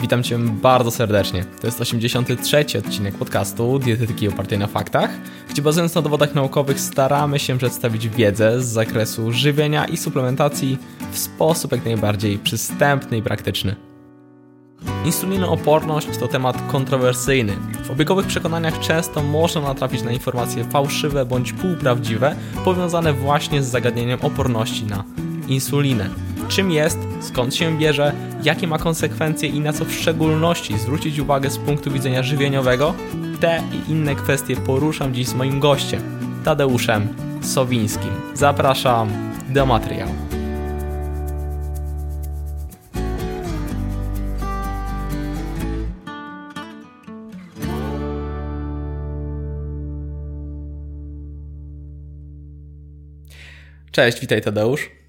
Witam Cię bardzo serdecznie. To jest 83. odcinek podcastu Dietetyki opartej na faktach, gdzie bazując na dowodach naukowych staramy się przedstawić wiedzę z zakresu żywienia i suplementacji w sposób jak najbardziej przystępny i praktyczny. Insulinooporność to temat kontrowersyjny. W obiegowych przekonaniach często można natrafić na informacje fałszywe bądź półprawdziwe, powiązane właśnie z zagadnieniem oporności na insulinę. Czym jest, skąd się bierze, jakie ma konsekwencje i na co w szczególności zwrócić uwagę z punktu widzenia żywieniowego? Te i inne kwestie poruszam dziś z moim gościem, Tadeuszem Sowińskim. Zapraszam do materiału. Cześć, witaj Tadeusz.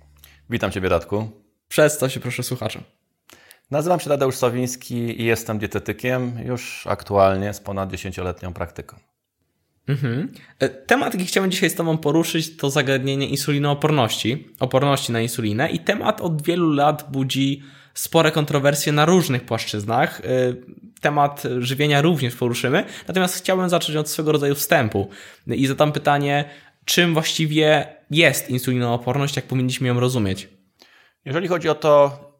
Witam Ciebie, Radku. Przedstaw się proszę słuchaczom. Nazywam się Tadeusz Sowiński i jestem dietetykiem już aktualnie z ponad 10-letnią praktyką. Mhm. E, temat, jaki chciałbym dzisiaj z Tobą poruszyć, to zagadnienie insulinooporności, oporności na insulinę i temat od wielu lat budzi spore kontrowersje na różnych płaszczyznach. E, temat żywienia również poruszymy, natomiast chciałbym zacząć od swego rodzaju wstępu i zadam pytanie, czym właściwie jest insulinooporność, jak powinniśmy ją rozumieć? Jeżeli chodzi o to,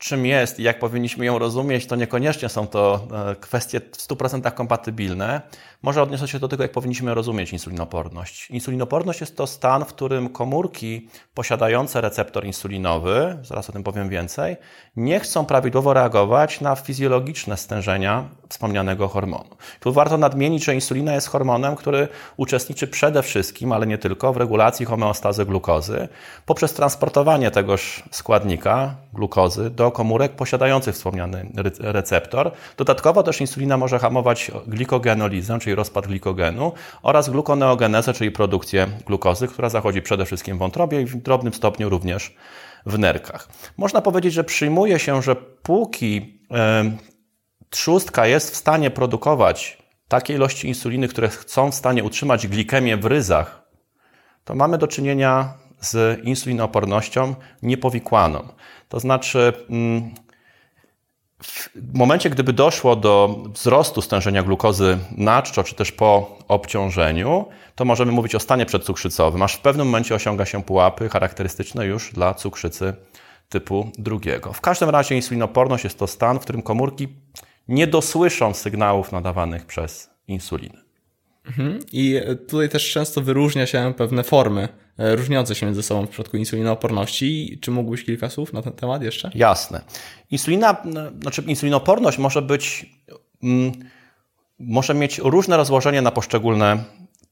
czym jest i jak powinniśmy ją rozumieć, to niekoniecznie są to e, kwestie w 100% kompatybilne. Może odniosę się do tego, jak powinniśmy rozumieć insulinoporność. Insulinoporność jest to stan, w którym komórki posiadające receptor insulinowy, zaraz o tym powiem więcej, nie chcą prawidłowo reagować na fizjologiczne stężenia wspomnianego hormonu. Tu warto nadmienić, że insulina jest hormonem, który uczestniczy przede wszystkim, ale nie tylko, w regulacji homeostazy glukozy poprzez transportowanie tegoż składnika, glukozy, do komórek posiadających wspomniany receptor. Dodatkowo też insulina może hamować glikogenolizę, czyli rozpad glikogenu oraz glukoneogenezę, czyli produkcję glukozy, która zachodzi przede wszystkim w wątrobie i w drobnym stopniu również w nerkach. Można powiedzieć, że przyjmuje się, że póki trzustka jest w stanie produkować takie ilości insuliny, które są w stanie utrzymać glikemię w ryzach, to mamy do czynienia z insulinoopornością niepowikłaną. To znaczy, mm, w momencie, gdyby doszło do wzrostu stężenia glukozy na czczo, czy też po obciążeniu, to możemy mówić o stanie przedcukrzycowym, aż w pewnym momencie osiąga się pułapy charakterystyczne już dla cukrzycy typu drugiego. W każdym razie insulinoporność jest to stan, w którym komórki nie dosłyszą sygnałów nadawanych przez insulinę. Mhm. I tutaj też często wyróżnia się pewne formy e, różniące się między sobą w przypadku insulinooporności. Czy mógłbyś kilka słów na ten temat jeszcze? Jasne. Insulina, znaczy insulinoporność może być, mm, może mieć różne rozłożenie na poszczególne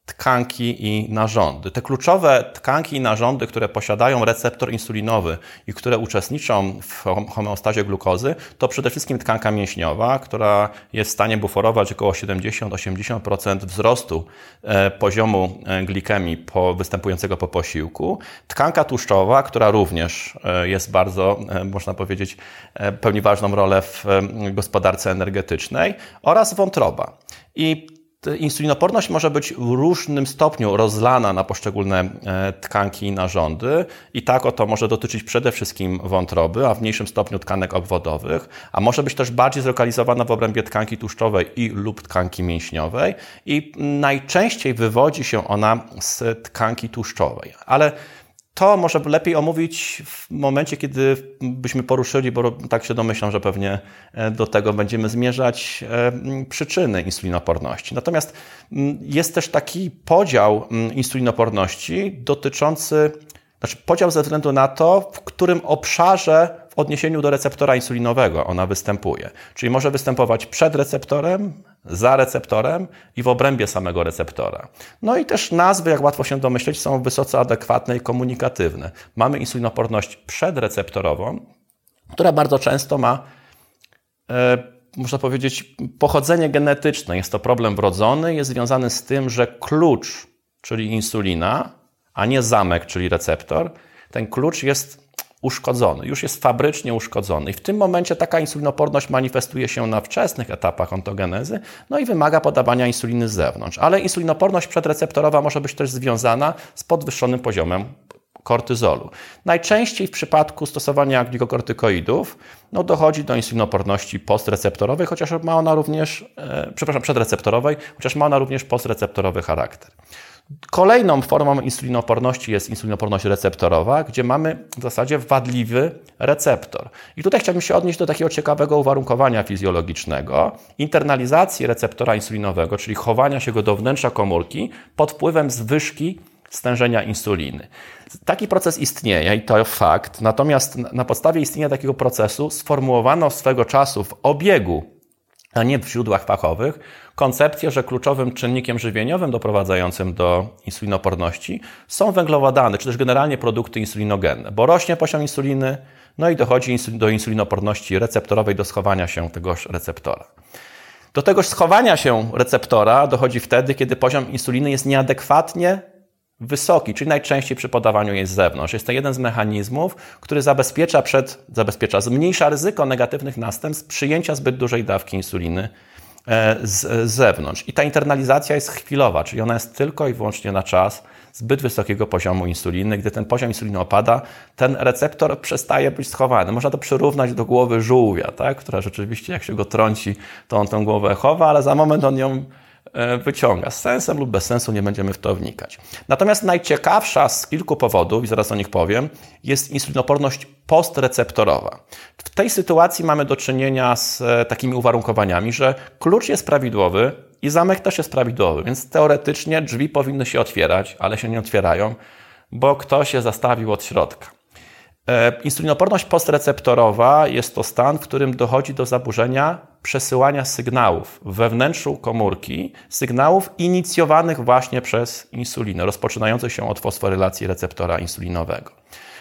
tkanki i narządy. Te kluczowe tkanki i narządy, które posiadają receptor insulinowy i które uczestniczą w homeostazie glukozy, to przede wszystkim tkanka mięśniowa, która jest w stanie buforować około 70-80% wzrostu e, poziomu e, glikemii po, występującego po posiłku. Tkanka tłuszczowa, która również e, jest bardzo, można powiedzieć, pełni ważną rolę w gospodarce energetycznej oraz wątroba. I Insulinoporność może być w różnym stopniu rozlana na poszczególne e, tkanki i narządy i tak oto może dotyczyć przede wszystkim wątroby, a w mniejszym stopniu tkanek obwodowych, a może być też bardziej zlokalizowana w obrębie tkanki tłuszczowej i lub tkanki mięśniowej i najczęściej wywodzi się ona z tkanki tłuszczowej. Ale to może lepiej omówić w momencie, kiedy byśmy poruszyli, bo tak się domyślam, że pewnie e, do tego będziemy zmierzać e, przyczyny insulinoporności. Natomiast jest też taki podział insulinoporności dotyczący, znaczy podział ze względu na to, w którym obszarze odniesieniu do receptora insulinowego ona występuje. Czyli może występować przed receptorem, za receptorem i w obrębie samego receptora. No i też nazwy, jak łatwo się domyśleć, są wysoce adekwatne i komunikatywne. Mamy insulinoporność przedreceptorową, która bardzo często ma, e, można powiedzieć, pochodzenie genetyczne. Jest to problem wrodzony, jest związany z tym, że klucz, czyli insulina, a nie zamek, czyli receptor, ten klucz jest uszkodzony, już jest fabrycznie uszkodzony. I w tym momencie taka insulinoporność manifestuje się na wczesnych etapach ontogenezy, no i wymaga podawania insuliny z zewnątrz. Ale insulinoporność przedreceptorowa może być też związana z podwyższonym poziomem kortyzolu. Najczęściej w przypadku stosowania glikokortykoidów no, dochodzi do insulinoporności postreceptorowej, chociaż ma ona również, e, przepraszam, przedreceptorowej, chociaż ma ona również postreceptorowy charakter. Kolejną formą insulinoporności jest insulinoporność receptorowa, gdzie mamy w zasadzie wadliwy receptor. I tutaj chciałbym się odnieść do takiego ciekawego uwarunkowania fizjologicznego. Internalizacji receptora insulinowego, czyli chowania się go do wnętrza komórki pod wpływem zwyżki stężenia insuliny. Taki proces istnieje i to fakt, natomiast na podstawie istnienia takiego procesu sformułowano swego czasu w obiegu, a nie w źródłach fachowych, koncepcję, że kluczowym czynnikiem żywieniowym doprowadzającym do insulinoporności są węglowodany, czy też generalnie produkty insulinogenne, bo rośnie poziom insuliny, no i dochodzi do insulinoporności receptorowej, do schowania się tegoż receptora. Do tegoż schowania się receptora dochodzi wtedy, kiedy poziom insuliny jest nieadekwatnie wysoki, czyli najczęściej przy podawaniu jej z zewnątrz. Jest to jeden z mechanizmów, który zabezpiecza przed, zabezpiecza, zmniejsza ryzyko negatywnych następstw przyjęcia zbyt dużej dawki insuliny z, z zewnątrz. I ta internalizacja jest chwilowa, czyli ona jest tylko i wyłącznie na czas zbyt wysokiego poziomu insuliny. Gdy ten poziom insuliny opada, ten receptor przestaje być schowany. Można to przyrównać do głowy żółwia, tak? która rzeczywiście jak się go trąci, to on tę głowę chowa, ale za moment on ją E, wyciąga. Z sensem lub bez sensu nie będziemy w to wnikać. Natomiast najciekawsza z kilku powodów, i zaraz o nich powiem, jest insulinoporność postreceptorowa. W tej sytuacji mamy do czynienia z e, takimi uwarunkowaniami, że klucz jest prawidłowy i zamek też jest prawidłowy, więc teoretycznie drzwi powinny się otwierać, ale się nie otwierają, bo ktoś je zastawił od środka. E, insulinoporność postreceptorowa jest to stan, w którym dochodzi do zaburzenia przesyłania sygnałów wnętrzu komórki, sygnałów inicjowanych właśnie przez insulinę, rozpoczynających się od fosforylacji receptora insulinowego.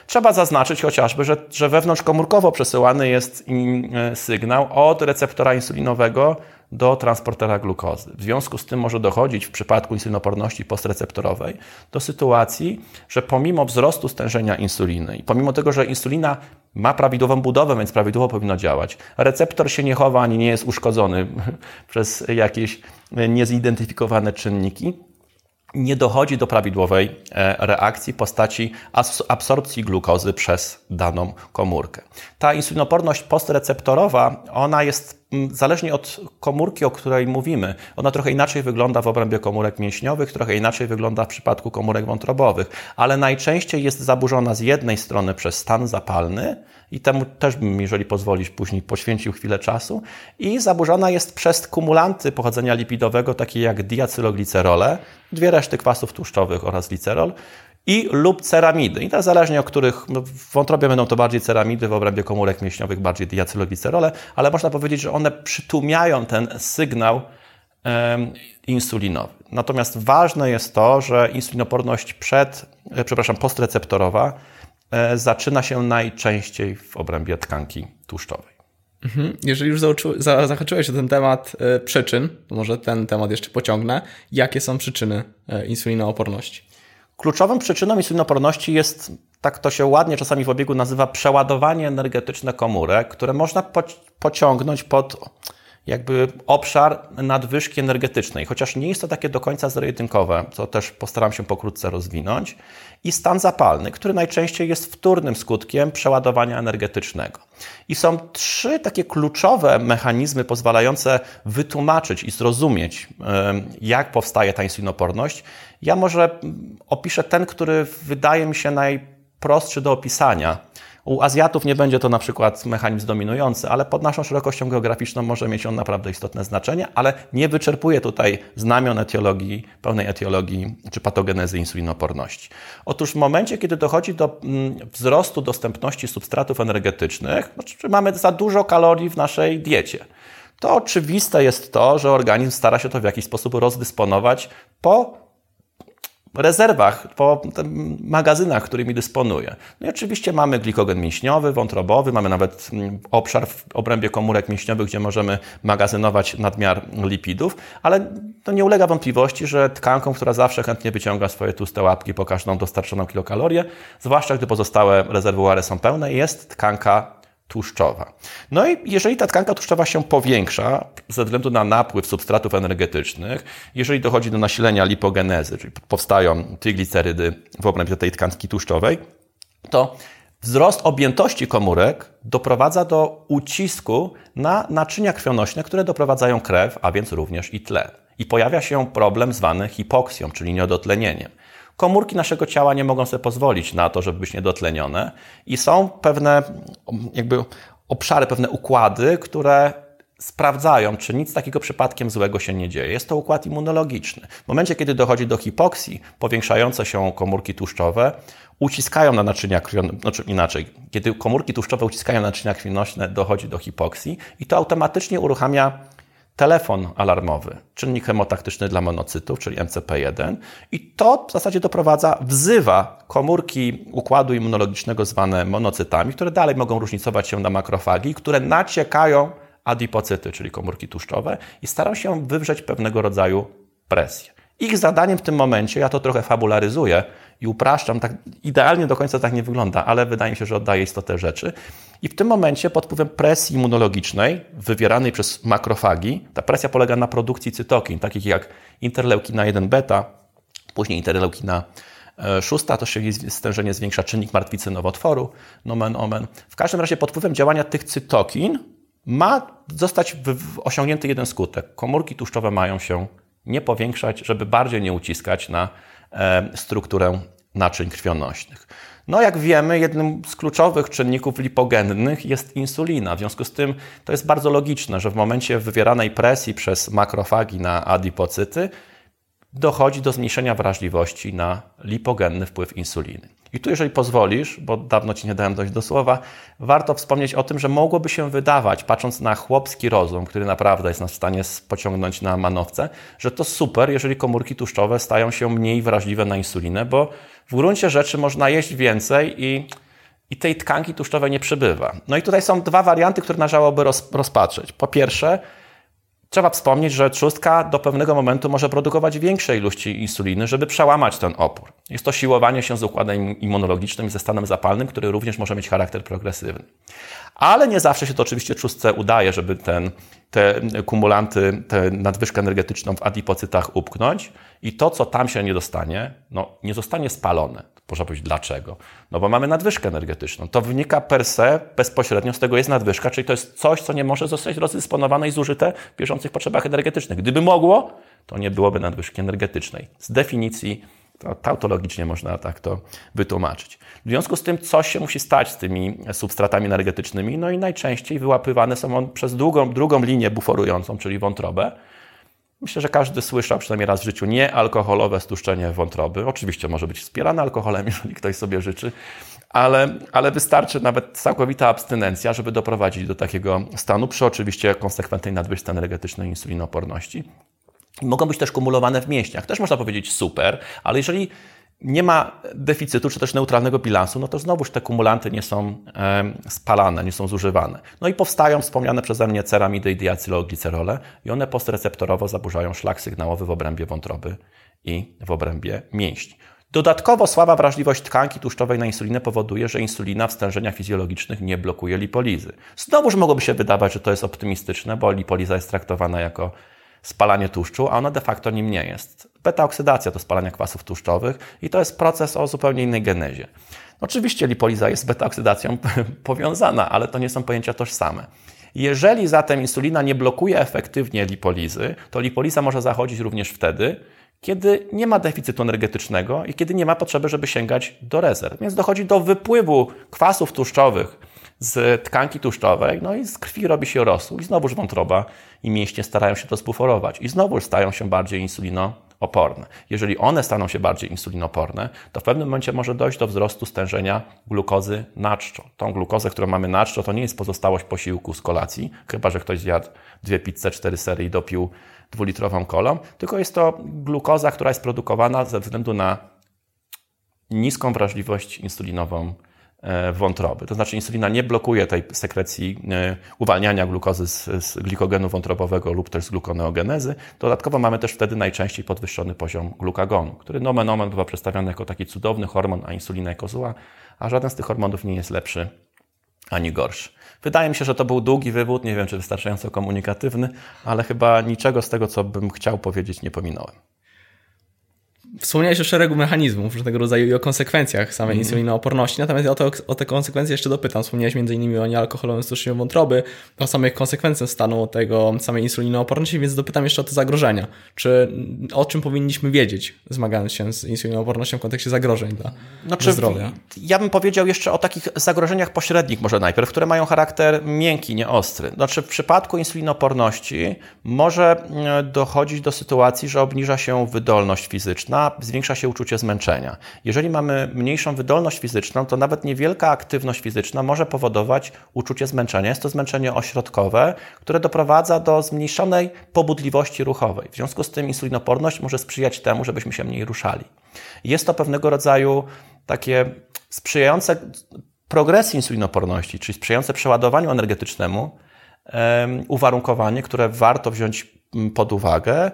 Trzeba zaznaczyć chociażby, że, że wewnątrzkomórkowo przesyłany jest e, sygnał od receptora insulinowego do transportera glukozy. W związku z tym może dochodzić w przypadku insulinoporności postreceptorowej do sytuacji, że pomimo wzrostu stężenia insuliny i pomimo tego, że insulina ma prawidłową budowę, więc prawidłowo powinno działać, receptor się nie chowa ani nie jest uszkodzony przez jakieś niezidentyfikowane czynniki, nie dochodzi do prawidłowej e, reakcji w postaci absorpcji glukozy przez daną komórkę. Ta insulinoporność postreceptorowa, ona jest zależnie od komórki, o której mówimy, ona trochę inaczej wygląda w obrębie komórek mięśniowych, trochę inaczej wygląda w przypadku komórek wątrobowych, ale najczęściej jest zaburzona z jednej strony przez stan zapalny i temu też bym, jeżeli pozwolisz, później poświęcił chwilę czasu i zaburzona jest przez kumulanty pochodzenia lipidowego, takie jak diacyloglicerole, dwie reszty kwasów tłuszczowych oraz glicerol, i lub ceramidy. I to zależnie o których, no w wątrobie będą to bardziej ceramidy, w obrębie komórek mięśniowych bardziej diacyloglicerole, ale można powiedzieć, że one przytłumiają ten sygnał insulinowy. Natomiast ważne jest to, że insulinoporność przed, e, przepraszam, postreceptorowa e, zaczyna się najczęściej w obrębie tkanki tłuszczowej. Mhm. Jeżeli już zahaczyłeś o ten temat e, przyczyn, może ten temat jeszcze pociągnę. Jakie są przyczyny insulinooporności? Kluczową przyczyną insulinoporności jest, tak to się ładnie czasami w obiegu nazywa, przeładowanie energetyczne komórek, które można pociągnąć pod jakby obszar nadwyżki energetycznej, chociaż nie jest to takie do końca zero-jedynkowe, co też postaram się pokrótce rozwinąć, i stan zapalny, który najczęściej jest wtórnym skutkiem przeładowania energetycznego. I są trzy takie kluczowe mechanizmy pozwalające wytłumaczyć i zrozumieć, jak powstaje ta insulinoporność. Ja może opiszę ten, który wydaje mi się najprostszy do opisania u Azjatów nie będzie to na przykład mechanizm dominujący, ale pod naszą szerokością geograficzną może mieć on naprawdę istotne znaczenie, ale nie wyczerpuje tutaj znamion etiologii, pełnej etiologii czy patogenezy insulinoporności. Otóż w momencie, kiedy dochodzi do mm, wzrostu dostępności substratów energetycznych, znaczy mamy za dużo kalorii w naszej diecie, to oczywiste jest to, że organizm stara się to w jakiś sposób rozdysponować po rezerwach, po magazynach, którymi dysponuje. No i oczywiście mamy glikogen mięśniowy, wątrobowy, mamy nawet mm, obszar w obrębie komórek mięśniowych, gdzie możemy magazynować nadmiar lipidów, ale to nie ulega wątpliwości, że tkanką, która zawsze chętnie wyciąga swoje tłuste łapki po każdą dostarczoną kilokalorię, zwłaszcza gdy pozostałe rezerwuary są pełne, jest tkanka tłuszczowa. No i jeżeli ta tkanka tłuszczowa się powiększa ze względu na napływ substratów energetycznych, jeżeli dochodzi do nasilenia lipogenezy, czyli powstają triglicerydy w obrębie tej tkanki tłuszczowej, to wzrost objętości komórek doprowadza do ucisku na naczynia krwionośne, które doprowadzają krew, a więc również i tlen. I pojawia się problem zwany hipoksją, czyli niedotlenieniem. Komórki naszego ciała nie mogą sobie pozwolić na to, żeby być niedotlenione i są pewne jakby obszary, pewne układy, które sprawdzają, czy nic takiego przypadkiem złego się nie dzieje. Jest to układ immunologiczny. W momencie, kiedy dochodzi do hipoksji, powiększające się komórki tłuszczowe uciskają na naczynia krwionośne, znaczy inaczej, kiedy komórki tłuszczowe uciskają na naczynia krwionośne, dochodzi do hipoksji i to automatycznie uruchamia telefon alarmowy, czynnik hemotaktyczny dla monocytów, czyli MCP1 i to w zasadzie doprowadza, wzywa komórki układu immunologicznego zwane monocytami, które dalej mogą różnicować się na makrofagi, które naciekają adipocyty, czyli komórki tłuszczowe i starają się wywrzeć pewnego rodzaju presję. Ich zadaniem w tym momencie, ja to trochę fabularyzuję i upraszczam, tak idealnie do końca tak nie wygląda, ale wydaje mi się, że oddaje istotę rzeczy. I w tym momencie pod wpływem presji immunologicznej wywieranej przez makrofagi, ta presja polega na produkcji cytokin, takich jak interleukina 1 beta, później interleukina e, szósta, to się stężenie zwiększa czynnik martwicy nowotworu, nomen omen. W każdym razie pod wpływem działania tych cytokin ma zostać osiągnięty jeden skutek. Komórki tłuszczowe mają się nie powiększać, żeby bardziej nie uciskać na e, strukturę naczyń krwionośnych. No, jak wiemy, jednym z kluczowych czynników lipogennych jest insulina. W związku z tym to jest bardzo logiczne, że w momencie wywieranej presji przez makrofagi na adipocyty dochodzi do zmniejszenia wrażliwości na lipogenny wpływ insuliny. I tu, jeżeli pozwolisz, bo dawno ci nie dałem dojść do słowa, warto wspomnieć o tym, że mogłoby się wydawać, patrząc na chłopski rozum, który naprawdę jest nas w stanie pociągnąć na manowce, że to super, jeżeli komórki tłuszczowe stają się mniej wrażliwe na insulinę, bo w gruncie rzeczy można jeść więcej i, i tej tkanki tłuszczowej nie przybywa. No i tutaj są dwa warianty, które należałoby roz, rozpatrzeć. Po pierwsze, Trzeba wspomnieć, że trzustka do pewnego momentu może produkować większe ilości insuliny, żeby przełamać ten opór. Jest to siłowanie się z układem immunologicznym i ze stanem zapalnym, który również może mieć charakter progresywny. Ale nie zawsze się to oczywiście trzustce udaje, żeby ten, te kumulanty, tę nadwyżkę energetyczną w adipocytach upchnąć i to, co tam się nie dostanie, no, nie zostanie spalone. Można powiedzieć dlaczego? No bo mamy nadwyżkę energetyczną. To wynika per se, bezpośrednio z tego jest nadwyżka, czyli to jest coś, co nie może zostać rozdysponowane i zużyte w bieżących potrzebach energetycznych. Gdyby mogło, to nie byłoby nadwyżki energetycznej. Z definicji to tautologicznie można tak to wytłumaczyć. W związku z tym coś się musi stać z tymi substratami energetycznymi, no i najczęściej wyłapywane są one przez długą, drugą linię buforującą, czyli wątrobę. Myślę, że każdy słyszał przynajmniej raz w życiu niealkoholowe stłuszczenie wątroby. Oczywiście może być wspierane alkoholem, jeżeli ktoś sobie życzy, ale, ale wystarczy nawet całkowita abstynencja, żeby doprowadzić do takiego stanu, przy oczywiście konsekwentnej nadwyżce energetycznej insulinoporności. Mogą być też kumulowane w mięśniach. Też można powiedzieć super, ale jeżeli nie ma deficytu czy też neutralnego bilansu, no to znowuż te kumulanty nie są spalane, nie są zużywane. No i powstają wspomniane przeze mnie ceramidy i diacyloglicerole i one postreceptorowo zaburzają szlak sygnałowy w obrębie wątroby i w obrębie mięśni. Dodatkowo słaba wrażliwość tkanki tłuszczowej na insulinę powoduje, że insulina w stężeniach fizjologicznych nie blokuje lipolizy. Znowuż mogłoby się wydawać, że to jest optymistyczne, bo lipoliza jest traktowana jako spalanie tłuszczu, a ona de facto nim nie jest. Beta-oksydacja to spalanie kwasów tłuszczowych i to jest proces o zupełnie innej genezie. Oczywiście lipoliza jest z beta-oksydacją powiązana, ale to nie są pojęcia tożsame. Jeżeli zatem insulina nie blokuje efektywnie lipolizy, to lipoliza może zachodzić również wtedy, kiedy nie ma deficytu energetycznego i kiedy nie ma potrzeby, żeby sięgać do rezerw. Więc dochodzi do wypływu kwasów tłuszczowych z tkanki tłuszczowej, no i z krwi robi się rosół i znowuż wątroba i mięśnie starają się to spuforować i znowuż stają się bardziej insulinooporne. Jeżeli one staną się bardziej insulinoporne, to w pewnym momencie może dojść do wzrostu stężenia glukozy na czczo. Tą glukozę, którą mamy na czczo, to nie jest pozostałość posiłku z kolacji, chyba że ktoś zjadł dwie pizze, cztery sery i dopił dwulitrową kolą, tylko jest to glukoza, która jest produkowana ze względu na niską wrażliwość insulinową wątroby. To znaczy insulina nie blokuje tej sekrecji e, uwalniania glukozy z, z glikogenu wątrobowego lub też z glukoneogenezy. Dodatkowo mamy też wtedy najczęściej podwyższony poziom glukagonu, który nomen omen bywa przedstawiany jako taki cudowny hormon, a insulina jako zła, a żaden z tych hormonów nie jest lepszy ani gorszy. Wydaje mi się, że to był długi wywód, nie wiem czy wystarczająco komunikatywny, ale chyba niczego z tego, co bym chciał powiedzieć, nie pominąłem. Wspomniałeś o szeregu mechanizmów różnego rodzaju i o konsekwencjach samej mm. insulinooporności, natomiast ja o, to, o te konsekwencje jeszcze dopytam. Wspomniałeś m.in. o niealkoholowym stosunku wątroby, o samych konsekwencjach stanu tego samej insulinooporności, więc dopytam jeszcze o te zagrożenia. Czy o czym powinniśmy wiedzieć, zmagając się z insulinoopornością w kontekście zagrożeń dla, znaczy, zdrowia? Ja bym powiedział jeszcze o takich zagrożeniach pośrednich może najpierw, które mają charakter miękki, nie ostry. Znaczy w przypadku insulinooporności może e, dochodzić do sytuacji, że obniża się wydolność fizyczna, zwiększa się uczucie zmęczenia. Jeżeli mamy mniejszą wydolność fizyczną, to nawet niewielka aktywność fizyczna może powodować uczucie zmęczenia. Jest to zmęczenie ośrodkowe, które doprowadza do zmniejszonej pobudliwości ruchowej. W związku z tym insulinoporność może sprzyjać temu, żebyśmy się mniej ruszali. Jest to pewnego rodzaju takie sprzyjające progresji insulinoporności, czyli sprzyjające przeładowaniu energetycznemu, uwarunkowanie, które warto wziąć pod uwagę,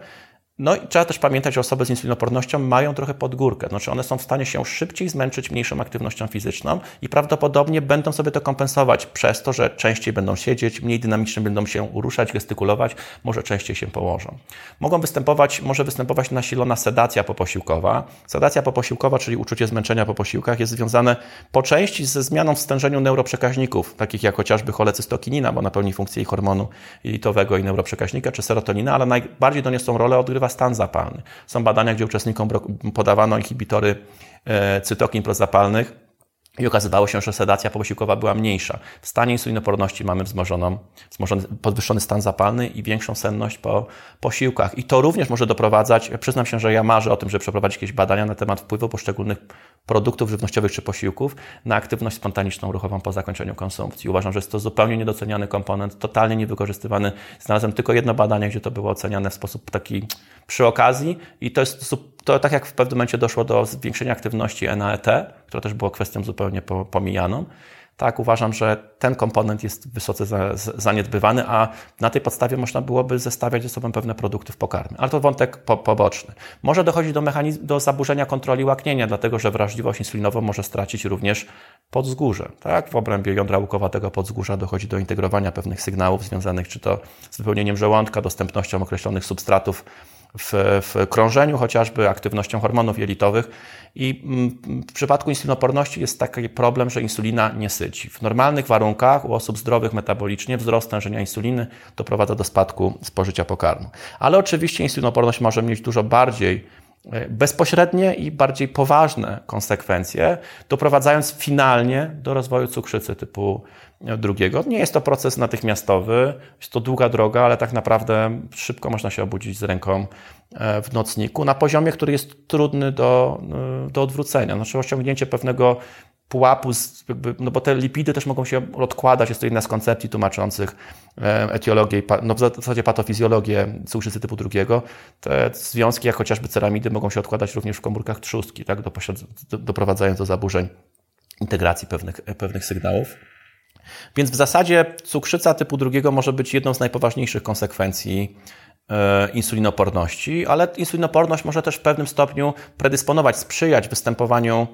no i trzeba też pamiętać, że osoby z insulinopornością mają trochę podgórkę. Znaczy one są w stanie się szybciej zmęczyć mniejszą aktywnością fizyczną i prawdopodobnie będą sobie to kompensować przez to, że częściej będą siedzieć, mniej dynamicznie będą się ruszać, gestykulować, może częściej się położą. Mogą występować, może występować nasilona sedacja poposiłkowa. Sedacja poposiłkowa, czyli uczucie zmęczenia po posiłkach jest związane po części ze zmianą w stężeniu neuroprzekaźników, takich jak chociażby cholecystokinina, bo napełni funkcję i hormonu jelitowego i neuroprzekaźnika, czy serotonina, ale najbardziej do niej są rolę odgrywa stan zapalny. Są badania, gdzie uczestnikom podawano inhibitory e, cytokin prozapalnych i okazywało się, że sedacja poposiłkowa była mniejsza. W stanie insulinoporności mamy wzmożoną, wzmożony, podwyższony stan zapalny i większą senność po posiłkach. I to również może doprowadzać, przyznam się, że ja marzę o tym, żeby przeprowadzić jakieś badania na temat wpływu poszczególnych produktów żywnościowych czy posiłków na aktywność spontaniczną ruchową po zakończeniu konsumpcji. Uważam, że jest to zupełnie niedoceniany komponent, totalnie niewykorzystywany. Znalazłem tylko jedno badanie, gdzie to było oceniane w sposób taki przy okazji i to jest to tak jak w pewnym momencie doszło do zwiększenia aktywności NAET, która też była kwestią zupełnie pomijaną, tak uważam, że ten komponent jest wysoce zaniedbywany, a na tej podstawie można byłoby zestawiać ze sobą pewne produkty w pokarmie. Ale to wątek po, poboczny. Może dochodzić do, mechanizm, do zaburzenia kontroli łaknienia, dlatego że wrażliwość insulinową może stracić również podzgórze. Tak? W obrębie jądra łukowatego podzgórza dochodzi do integrowania pewnych sygnałów związanych czy to z wypełnieniem żołądka, dostępnością określonych substratów w, w krążeniu, chociażby aktywnością hormonów jelitowych. I mm, w przypadku insulinoporności jest taki problem, że insulina nie syci. W normalnych warunkach u osób zdrowych metabolicznie wzrost stężenia insuliny doprowadza do spadku spożycia pokarmu. Ale oczywiście insulinoporność może mieć dużo bardziej e, bezpośrednie i bardziej poważne konsekwencje, doprowadzając finalnie do rozwoju cukrzycy typu drugiego. Nie jest to proces natychmiastowy, jest to długa droga, ale tak naprawdę szybko można się obudzić z ręką e, w nocniku na poziomie, który jest trudny do, e, do odwrócenia. Znaczy osiągnięcie pewnego pułapu, no bo te lipidy też mogą się odkładać, jest to jedna z koncepcji tłumaczących e, etiologię, no w zasadzie patofizjologię cukrzycy typu drugiego. Te związki, jak chociażby ceramidy, mogą się odkładać również w komórkach trzustki, tak, doprowadzając do zaburzeń integracji pewnych, pewnych sygnałów. Więc w zasadzie cukrzyca typu drugiego może być jedną z najpoważniejszych konsekwencji e, insulinoporności, ale insulinoporność może też w pewnym stopniu predysponować, sprzyjać występowaniu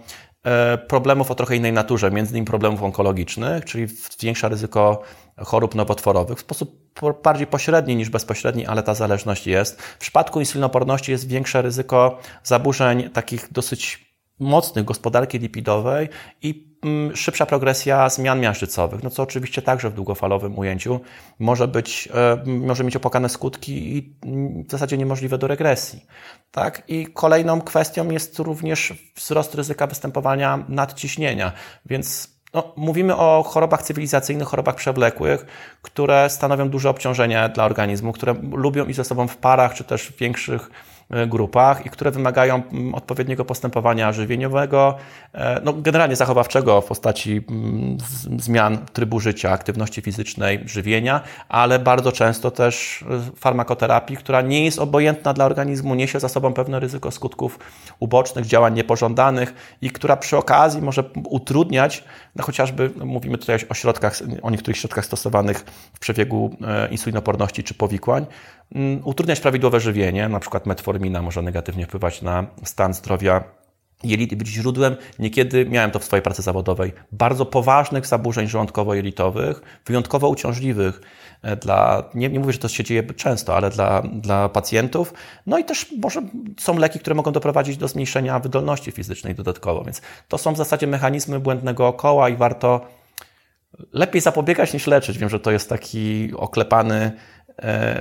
e, problemów o trochę innej naturze, między innymi problemów onkologicznych, czyli zwiększa ryzyko chorób nowotworowych w sposób bardziej pośredni niż bezpośredni, ale ta zależność jest. W przypadku insulinoporności jest większe ryzyko zaburzeń takich dosyć mocnych gospodarki lipidowej i szybsza progresja zmian miażdżycowych, no co oczywiście także w długofalowym ujęciu może być, e, może mieć opłakane skutki i mm, w zasadzie niemożliwe do regresji. Tak? I kolejną kwestią jest również wzrost ryzyka występowania nadciśnienia, więc no, mówimy o chorobach cywilizacyjnych, chorobach przewlekłych, które stanowią duże obciążenie dla organizmu, które lubią iść ze sobą w parach czy też w większych grupach i które wymagają mm, odpowiedniego postępowania żywieniowego, e, no generalnie zachowawczego w postaci mm, zmian trybu życia, aktywności fizycznej, żywienia, ale bardzo często też e, farmakoterapii, która nie jest obojętna dla organizmu, niesie za sobą pewne ryzyko skutków ubocznych, działań niepożądanych i która przy okazji może utrudniać, no chociażby no mówimy tutaj o środkach, o niektórych środkach stosowanych w przebiegu insulinoporności czy powikłań, utrudniać prawidłowe żywienie, na przykład metformina może negatywnie wpływać na stan zdrowia jelit być źródłem, niekiedy miałem to w swojej pracy zawodowej, bardzo poważnych zaburzeń żołądkowo-jelitowych, wyjątkowo uciążliwych e, dla, nie, nie mówię, że to się dzieje często, ale dla, dla pacjentów. No i też może są leki, które mogą doprowadzić do zmniejszenia wydolności fizycznej dodatkowo, więc to są w zasadzie mechanizmy błędnego koła i warto lepiej zapobiegać niż leczyć. Wiem, że to jest taki oklepany,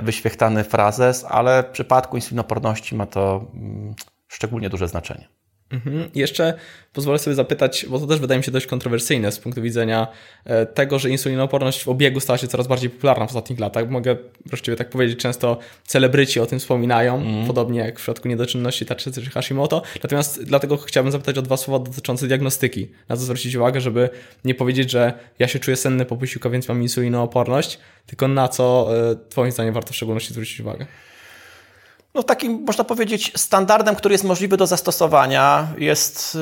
wyświechtany frazes, ale w przypadku insulinoporności ma to mm, szczególnie duże znaczenie. Mhm. Jeszcze pozwolę sobie zapytać, bo to też wydaje mi się dość kontrowersyjne z punktu widzenia e, tego, że insulinooporność w obiegu stała się coraz bardziej popularna w ostatnich latach. Mogę właściwie tak powiedzieć, często celebryci o tym wspominają, mm. podobnie jak w przypadku niedoczynności tarczy czy Hashimoto. Natomiast dlatego chciałbym zapytać o dwa słowa dotyczące diagnostyki. Na co zwrócić uwagę, żeby nie powiedzieć, że ja się czuję senny po posiłku, więc mam insulinooporność, tylko na co e, Twoim zdaniem warto w szczególności zwrócić uwagę no takim, można powiedzieć, standardem, który jest możliwy do zastosowania jest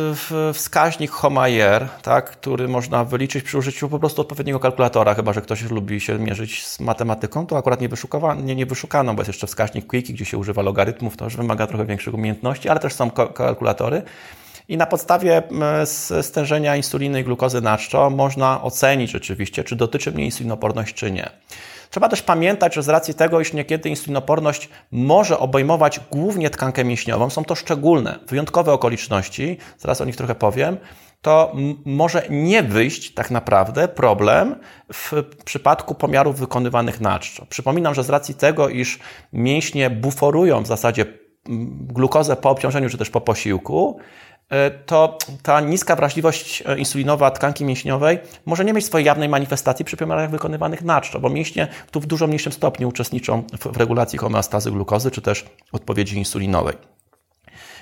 wskaźnik Homayer, tak, który można wyliczyć przy użyciu po prostu odpowiedniego kalkulatora, chyba że ktoś lubi się mierzyć z matematyką, to akurat nie, nie, nie wyszukano, bo jest jeszcze wskaźnik Quickie, gdzie się używa logarytmów, to już wymaga trochę większych umiejętności, ale też są kalkulatory. I na podstawie stężenia insuliny i glukozy na czczo można ocenić rzeczywiście, czy dotyczy mnie insulinoporność, czy nie. Trzeba też pamiętać, że z racji tego, iż niekiedy insulinoporność może obejmować głównie tkankę mięśniową, są to szczególne, wyjątkowe okoliczności, zaraz o nich trochę powiem, to może nie wyjść tak naprawdę problem w przypadku pomiarów wykonywanych na czczo. Przypominam, że z racji tego, iż mięśnie buforują w zasadzie glukozę po obciążeniu czy też po posiłku, to ta niska wrażliwość e, insulinowa tkanki mięśniowej może nie mieć swojej jawnej manifestacji przy pomiarach wykonywanych na czczo, bo mięśnie tu w dużo mniejszym stopniu uczestniczą w regulacji homeostazy glukozy czy też odpowiedzi insulinowej.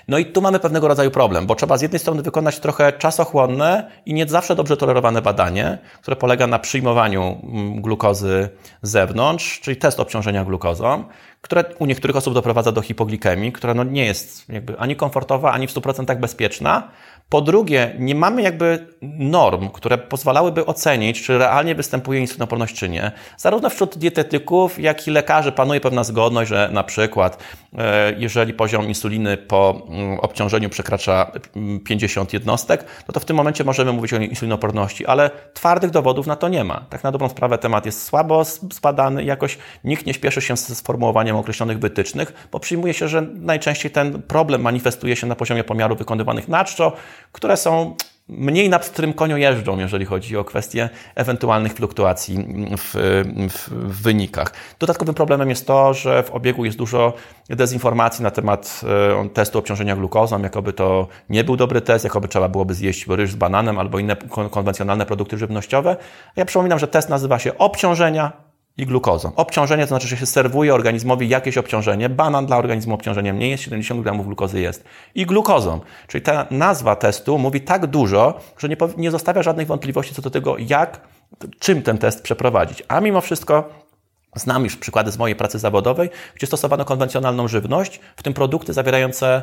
No i tu mamy pewnego rodzaju problem, bo trzeba z jednej strony wykonać trochę czasochłonne i nie zawsze dobrze tolerowane badanie, które polega na przyjmowaniu mm, glukozy z zewnątrz, czyli test obciążenia glukozą, które u niektórych osób doprowadza do hipoglikemii, która no nie jest jakby ani komfortowa, ani w 100% bezpieczna, po drugie, nie mamy jakby norm, które pozwalałyby ocenić, czy realnie występuje insulinoporność, czy nie. Zarówno wśród dietetyków, jak i lekarzy panuje pewna zgodność, że na przykład e, jeżeli poziom insuliny po mm, obciążeniu przekracza 50 mm, jednostek, no to w tym momencie możemy mówić o insulinoporności, ale twardych dowodów na to nie ma. Tak na dobrą sprawę temat jest słabo zbadany jakoś nikt nie śpieszy się ze sformułowaniem określonych wytycznych, bo przyjmuje się, że najczęściej ten problem manifestuje się na poziomie pomiaru wykonywanych na czczo, które są mniej na pstrym koniu jeżdżą, jeżeli chodzi o kwestie ewentualnych fluktuacji w, w, w, wynikach. Dodatkowym problemem jest to, że w obiegu jest dużo dezinformacji na temat e, testu obciążenia glukozą, jakoby to nie był dobry test, jakoby trzeba byłoby zjeść ryż z bananem albo inne konwencjonalne produkty żywnościowe. Ja przypominam, że test nazywa się obciążenia i glukozą. Obciążenie to znaczy, że się serwuje organizmowi jakieś obciążenie. Banan dla organizmu obciążeniem nie jest, 70 gramów glukozy jest. I glukozą. Czyli ta nazwa testu mówi tak dużo, że nie, nie zostawia żadnych wątpliwości co do tego, jak, czym ten test przeprowadzić. A mimo wszystko znam już przykłady z mojej pracy zawodowej, gdzie stosowano konwencjonalną żywność, w tym produkty zawierające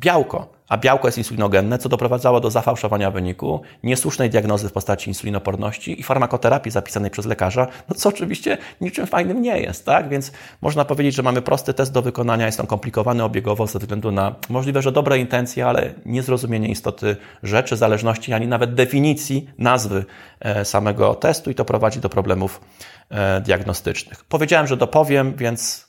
białko, a białko jest insulinogenne, co doprowadzało do zafałszowania wyniku, niesłusznej diagnozy w postaci insulinoporności i farmakoterapii zapisanej przez lekarza, no co oczywiście niczym fajnym nie jest, tak? Więc można powiedzieć, że mamy prosty test do wykonania, jest on komplikowany obiegowo ze względu na możliwe, że dobre intencje, ale niezrozumienie istoty rzeczy, zależności, ani nawet definicji nazwy e, samego testu i to prowadzi do problemów e, diagnostycznych. Powiedziałem, że dopowiem, więc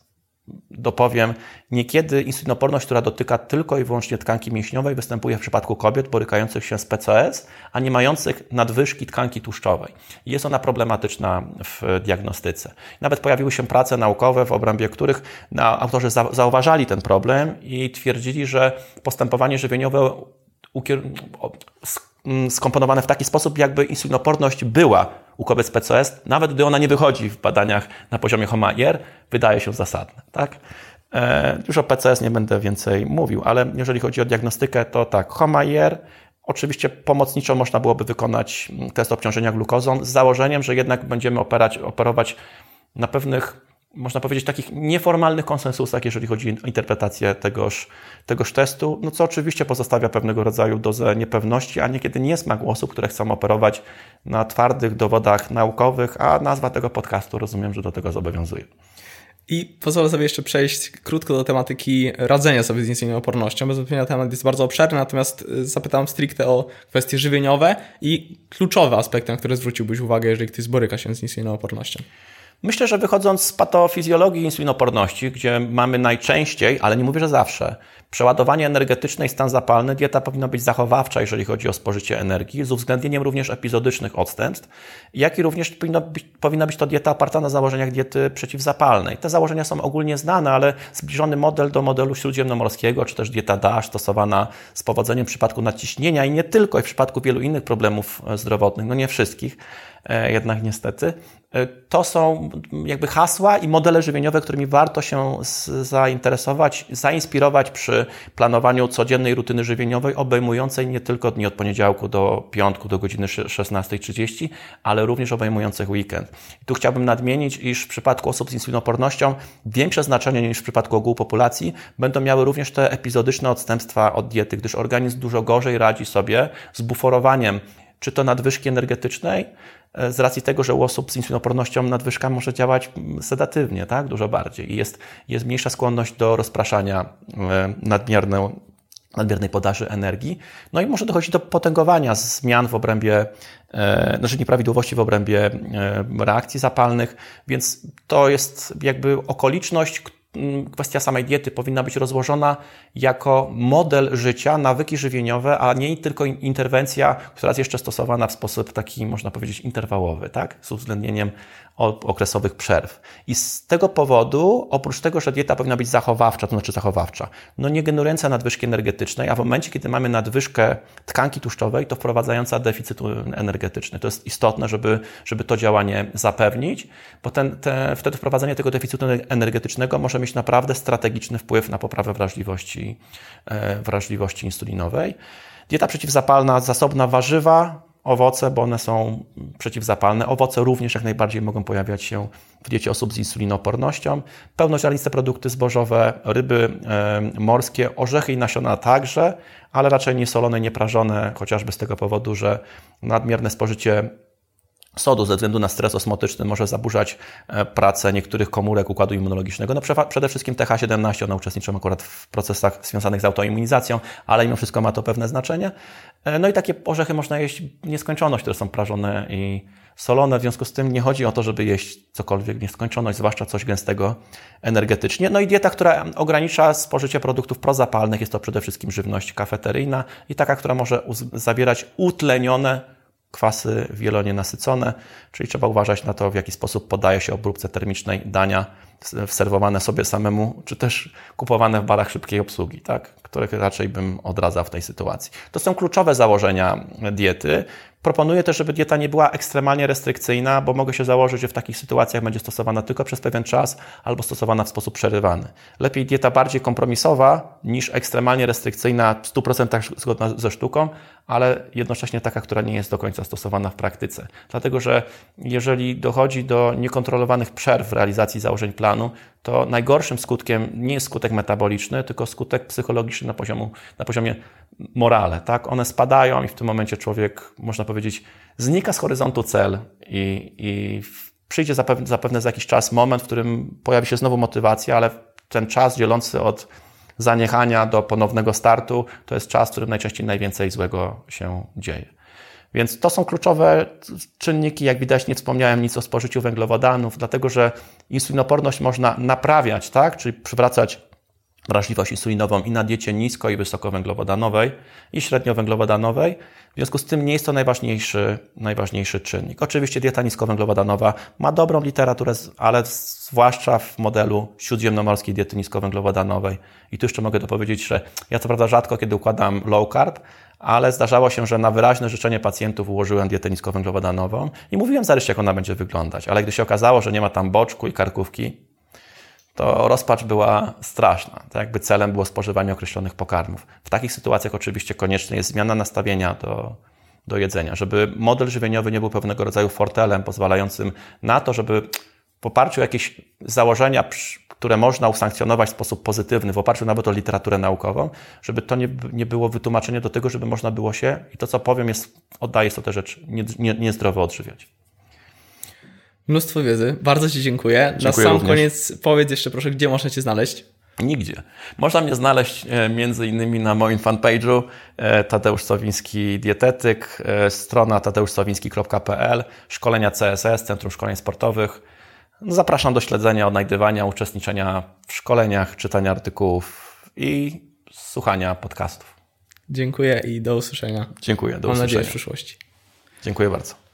dopowiem, niekiedy insulinoporność, która dotyka tylko i wyłącznie tkanki mięśniowej, występuje w przypadku kobiet borykających się z PCOS, a nie mających nadwyżki tkanki tłuszczowej. Jest ona problematyczna w diagnostyce. Nawet pojawiły się prace naukowe, w obrębie których autorzy zauważali ten problem i twierdzili, że postępowanie żywieniowe skomponowane w taki sposób, jakby insulinoporność była u kobiet z PCOS, nawet gdy ona nie wychodzi w badaniach na poziomie HOMA-IR, wydaje się zasadne. Tak? E, już o PCS nie będę więcej mówił, ale jeżeli chodzi o diagnostykę, to tak, HOMA-IR, oczywiście pomocniczo można byłoby wykonać test obciążenia glukozą z założeniem, że jednak będziemy operać, operować na pewnych można powiedzieć, takich nieformalnych konsensusach, jeżeli chodzi o interpretację tegoż, tegoż testu, no co oczywiście pozostawia pewnego rodzaju dozę niepewności, a niekiedy nie ma osób, które chcą operować na twardych dowodach naukowych, a nazwa tego podcastu rozumiem, że do tego zobowiązuje. I pozwolę sobie jeszcze przejść krótko do tematyki radzenia sobie z insulinoopornością. Bez wątpienia temat jest bardzo obszerny, natomiast y, zapytam stricte o kwestie żywieniowe i kluczowe aspekty, na które zwróciłbyś uwagę, jeżeli ktoś boryka się z insulinoopornością. Myślę, że wychodząc z patofizjologii insulinoporności, gdzie mamy najczęściej, ale nie mówię, że zawsze, przeładowanie energetyczne i stan zapalny, dieta powinna być zachowawcza, jeżeli chodzi o spożycie energii, z uwzględnieniem również epizodycznych odstępstw, jak i również być, powinna być to dieta oparta na założeniach diety przeciwzapalnej. Te założenia są ogólnie znane, ale zbliżony model do modelu śródziemnomorskiego, czy też dieta DASH stosowana z powodzeniem w przypadku nadciśnienia i nie tylko, i w przypadku wielu innych problemów zdrowotnych, no nie wszystkich, e, jednak niestety, E, to są jakby hasła i modele żywieniowe, którymi warto się zainteresować, zainspirować przy planowaniu codziennej rutyny żywieniowej, obejmującej nie tylko dni od poniedziałku do piątku do godziny 16.30, ale również obejmujących weekend. Tu chciałbym nadmienić, iż w przypadku osób z insulinopornością większe znaczenie niż w przypadku ogółu populacji będą miały również te epizodyczne odstępstwa od diety, gdyż organizm dużo gorzej radzi sobie z buforowaniem czy to nadwyżki energetycznej, z racji tego, że u osób z insulinopornością nadwyżka może działać sedatywnie, tak? dużo bardziej. I jest, jest mniejsza skłonność do rozpraszania e, nadmierną, nadmiernej podaży energii. No i może dochodzić do potęgowania zmian w obrębie, e, znaczy nieprawidłowości w obrębie reakcji zapalnych, więc to jest jakby okoliczność, Mm, kwestia samej diety powinna być rozłożona jako model życia, nawyki żywieniowe, a nie tylko interwencja, która jest jeszcze stosowana w sposób taki, można powiedzieć, interwałowy, tak? z uwzględnieniem okresowych przerw. I z tego powodu, oprócz tego, że dieta powinna być zachowawcza, to znaczy zachowawcza, no nie generująca nadwyżki energetycznej, a w momencie, kiedy mamy nadwyżkę tkanki tłuszczowej, to wprowadzająca deficyt energetyczny. To jest istotne, żeby, żeby to działanie zapewnić, bo ten, te, wtedy wprowadzenie tego deficytu energetycznego może mieć naprawdę strategiczny wpływ na poprawę wrażliwości, e, wrażliwości insulinowej. Dieta przeciwzapalna, zasobna warzywa, owoce, bo one są przeciwzapalne. Owoce również jak najbardziej mogą pojawiać się w diecie osób z insulinopornością. Pełnoziarniste produkty zbożowe, ryby morskie, orzechy i nasiona także, ale raczej nie solone, nie prażone, chociażby z tego powodu, że nadmierne spożycie sodu ze względu na stres osmotyczny może zaburzać e, pracę niektórych komórek układu immunologicznego. No przede wszystkim TH17, one uczestniczą akurat w procesach związanych z autoimmunizacją, ale mimo wszystko ma to pewne znaczenie. E, no i takie orzechy można jeść nieskończoność, które są prażone i solone, w związku z tym nie chodzi o to, żeby jeść cokolwiek nieskończoność, zwłaszcza coś gęstego energetycznie. No i dieta, która ogranicza spożycie produktów prozapalnych, jest to przede wszystkim żywność kafeteryjna i taka, która może zawierać utlenione kwasy wielonienasycone, czyli trzeba uważać na to, w jaki sposób podaje się obróbce termicznej dania serwowane sobie samemu, czy też kupowane w barach szybkiej obsługi, tak? których raczej bym odradzał w tej sytuacji. To są kluczowe założenia diety. Proponuję też, żeby dieta nie była ekstremalnie restrykcyjna, bo mogę się założyć, że w takich sytuacjach będzie stosowana tylko przez pewien czas albo stosowana w sposób przerywany. Lepiej dieta bardziej kompromisowa niż ekstremalnie restrykcyjna, w 100% zgodna ze sztuką, ale jednocześnie taka, która nie jest do końca stosowana w praktyce. Dlatego, że jeżeli dochodzi do niekontrolowanych przerw w realizacji założeń planu, to najgorszym skutkiem nie jest skutek metaboliczny, tylko skutek psychologiczny na, poziomu, na poziomie morale. Tak? One spadają i w tym momencie człowiek, można powiedzieć, znika z horyzontu cel i, i przyjdzie zapewne, zapewne za jakiś czas moment, w którym pojawi się znowu motywacja, ale ten czas dzielący od zaniechania do ponownego startu to jest czas, w którym najczęściej najwięcej złego się dzieje. Więc to są kluczowe czynniki. Jak widać, nie wspomniałem nic o spożyciu węglowodanów, dlatego że insulinoporność można naprawiać, tak? czyli przywracać wrażliwość insulinową i na diecie nisko i wysokowęglowodanowej i średniowęglowodanowej. W związku z tym nie jest to najważniejszy, najważniejszy czynnik. Oczywiście dieta niskowęglowodanowa ma dobrą literaturę, ale zwłaszcza w modelu śródziemnomorskiej diety niskowęglowodanowej. I tu jeszcze mogę dopowiedzieć, że ja co prawda rzadko kiedy układam low carb, ale zdarzało się, że na wyraźne życzenie pacjentów ułożyłem dietę niskowęglowodanową i mówiłem zarycznie, jak ona będzie wyglądać. Ale gdy się okazało, że nie ma tam boczku i karkówki, to rozpacz była straszna. Tak jakby celem było spożywanie określonych pokarmów. W takich sytuacjach oczywiście konieczna jest zmiana nastawienia do, do jedzenia, żeby model żywieniowy nie był pewnego rodzaju fortelem pozwalającym na to, żeby w oparciu o jakieś założenia, które można usankcjonować w sposób pozytywny, w oparciu nawet o literaturę naukową, żeby to nie, nie było wytłumaczenie do tego, żeby można było się, i to co powiem, jest, oddaję sobie tę rzecz, niezdrowo nie, nie odżywiać. Mnóstwo wiedzy. Bardzo Ci dziękuję. Dziękuję Na sam również. koniec powiedz jeszcze proszę, gdzie można Cię znaleźć. Nigdzie. Można mnie znaleźć e, między innymi na moim fanpage'u e, Tadeusz Sowiński Dietetyk, e, strona tadeuszsowiński.pl, szkolenia CSS, Centrum Szkoleń Sportowych. No, Zapraszam do śledzenia, odnajdywania, uczestniczenia w szkoleniach, czytania artykułów i słuchania podcastów. Dziękuję i do usłyszenia. Dziękuję, do Mam nadzieję w usłyszenia. przyszłości. Dziękuję bardzo.